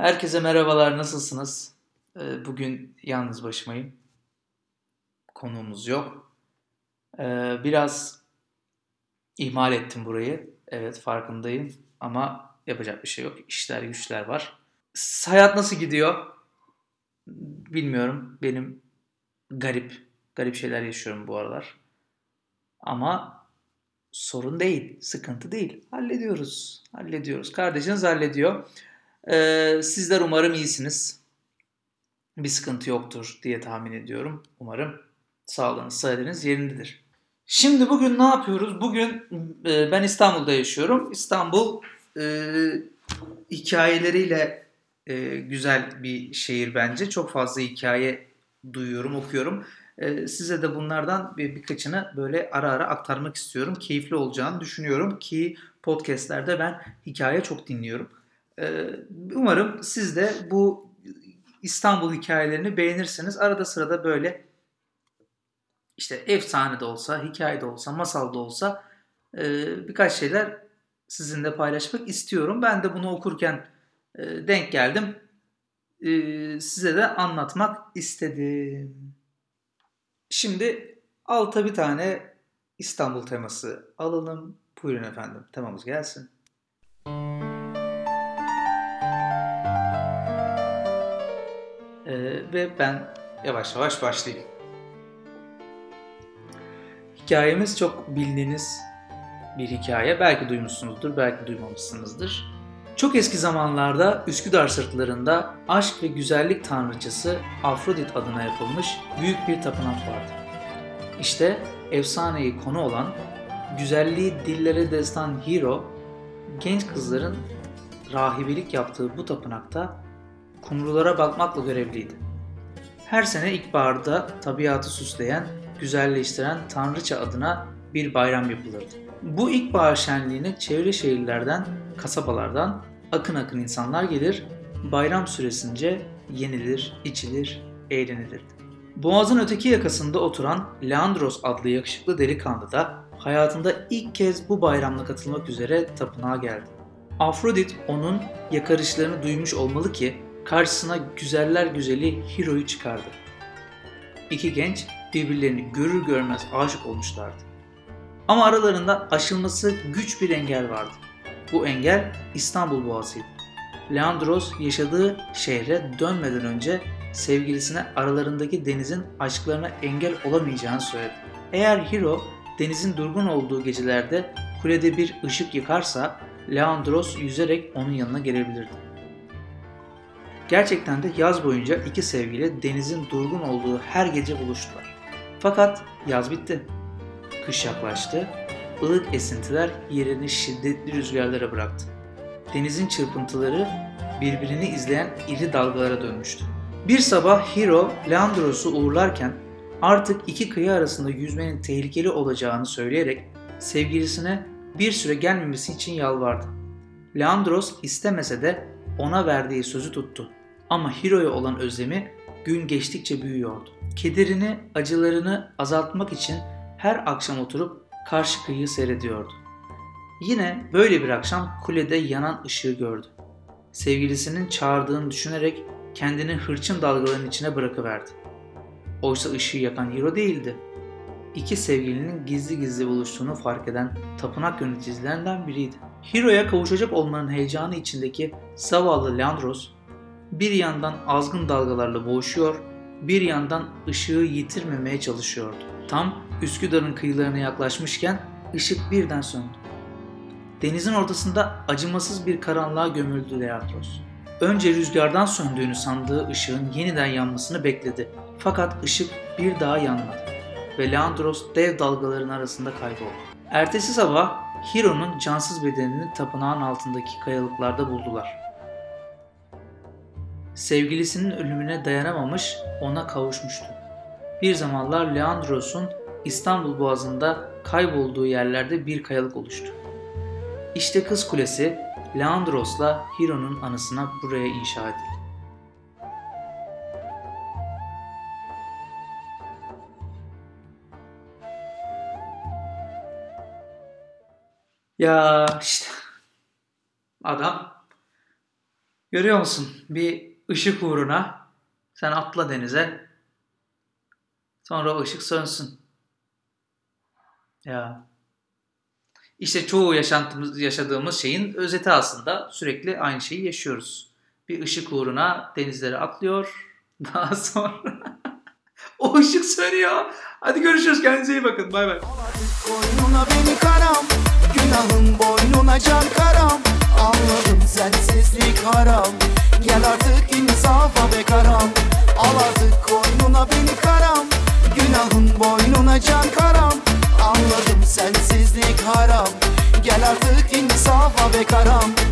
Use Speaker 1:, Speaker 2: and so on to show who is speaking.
Speaker 1: Herkese merhabalar, nasılsınız? Ee, bugün yalnız başımayım. Konuğumuz yok. Ee, biraz ihmal ettim burayı. Evet farkındayım ama yapacak bir şey yok. İşler güçler var. Hayat nasıl gidiyor? Bilmiyorum. Benim garip, garip şeyler yaşıyorum bu aralar. Ama sorun değil, sıkıntı değil. Hallediyoruz, hallediyoruz. Kardeşiniz hallediyor. Ee, sizler umarım iyisiniz. Bir sıkıntı yoktur diye tahmin ediyorum. Umarım sağlığınız, sıhhatiniz yerindedir. Şimdi bugün ne yapıyoruz? Bugün e, ben İstanbul'da yaşıyorum. İstanbul e, hikayeleriyle e, güzel bir şehir bence. Çok fazla hikaye duyuyorum, okuyorum. E, size de bunlardan bir, birkaçını böyle ara ara aktarmak istiyorum. Keyifli olacağını düşünüyorum ki podcastlerde ben hikaye çok dinliyorum. Ee, umarım siz de bu İstanbul hikayelerini beğenirsiniz. Arada sırada böyle işte efsane de olsa, hikaye de olsa, masal da olsa e, birkaç şeyler sizinle paylaşmak istiyorum. Ben de bunu okurken e, denk geldim. E, size de anlatmak istedim. Şimdi alta bir tane İstanbul teması alalım. Buyurun efendim temamız gelsin. Ee, ve ben yavaş yavaş başlayayım. Hikayemiz çok bildiğiniz bir hikaye. Belki duymuşsunuzdur, belki duymamışsınızdır. Çok eski zamanlarda Üsküdar sırtlarında aşk ve güzellik tanrıçası Afrodit adına yapılmış büyük bir tapınak vardı. İşte efsaneyi konu olan güzelliği dillere destan Hero, genç kızların rahibelik yaptığı bu tapınakta kumrulara bakmakla görevliydi. Her sene ilkbaharda tabiatı süsleyen, güzelleştiren Tanrıça adına bir bayram yapılırdı. Bu ilkbahar şenliğine çevre şehirlerden, kasabalardan akın akın insanlar gelir, bayram süresince yenilir, içilir, eğlenilirdi. Boğazın öteki yakasında oturan Leandros adlı yakışıklı delikanlı da hayatında ilk kez bu bayramla katılmak üzere tapınağa geldi. Afrodit onun yakarışlarını duymuş olmalı ki karşısına güzeller güzeli Hiro'yu çıkardı. İki genç birbirlerini görür görmez aşık olmuşlardı. Ama aralarında aşılması güç bir engel vardı. Bu engel İstanbul Boğazı'ydı. Leandros yaşadığı şehre dönmeden önce sevgilisine aralarındaki denizin aşklarına engel olamayacağını söyledi. Eğer Hiro denizin durgun olduğu gecelerde kulede bir ışık yıkarsa Leandros yüzerek onun yanına gelebilirdi. Gerçekten de yaz boyunca iki sevgili denizin durgun olduğu her gece buluştular. Fakat yaz bitti. Kış yaklaştı. ılık esintiler yerini şiddetli rüzgarlara bıraktı. Denizin çırpıntıları birbirini izleyen iri dalgalara dönmüştü. Bir sabah Hiro Leandros'u uğurlarken artık iki kıyı arasında yüzmenin tehlikeli olacağını söyleyerek sevgilisine bir süre gelmemesi için yalvardı. Leandros istemese de ona verdiği sözü tuttu. Ama Hiro'ya olan özlemi gün geçtikçe büyüyordu. Kederini, acılarını azaltmak için her akşam oturup karşı kıyıyı seyrediyordu. Yine böyle bir akşam kulede yanan ışığı gördü. Sevgilisinin çağırdığını düşünerek kendini hırçın dalgaların içine bırakıverdi. Oysa ışığı yakan Hiro değildi. İki sevgilinin gizli gizli buluştuğunu fark eden tapınak yöneticilerinden biriydi. Hiro'ya kavuşacak olmanın heyecanı içindeki zavallı Leandros bir yandan azgın dalgalarla boğuşuyor, bir yandan ışığı yitirmemeye çalışıyordu. Tam Üsküdar'ın kıyılarına yaklaşmışken ışık birden söndü. Denizin ortasında acımasız bir karanlığa gömüldü Leandros. Önce rüzgardan söndüğünü sandığı ışığın yeniden yanmasını bekledi. Fakat ışık bir daha yanmadı ve Leandros dev dalgaların arasında kayboldu. Ertesi sabah Hiro'nun cansız bedenini tapınağın altındaki kayalıklarda buldular. Sevgilisinin ölümüne dayanamamış, ona kavuşmuştu. Bir zamanlar Leandros'un İstanbul Boğazı'nda kaybolduğu yerlerde bir kayalık oluştu. İşte Kız Kulesi Leandros'la Hiro'nun anısına buraya inşa edildi. Ya işte adam Görüyor musun? Bir ışık uğruna sen atla denize. Sonra o ışık sönsün. Ya. İşte çoğu yaşantımız, yaşadığımız şeyin özeti aslında. Sürekli aynı şeyi yaşıyoruz. Bir ışık uğruna denizlere atlıyor. Daha sonra o ışık sönüyor. Hadi görüşürüz. Kendinize iyi bakın. Bay bay.
Speaker 2: Koynuna beni karam Günahın boynuna can karam Anladım sensizlik haram Gel artık safa ve karam. Al artık koynuna beni karam. Günahın boynuna can karam. Anladım sensizlik haram. Gel artık insafa ve karam.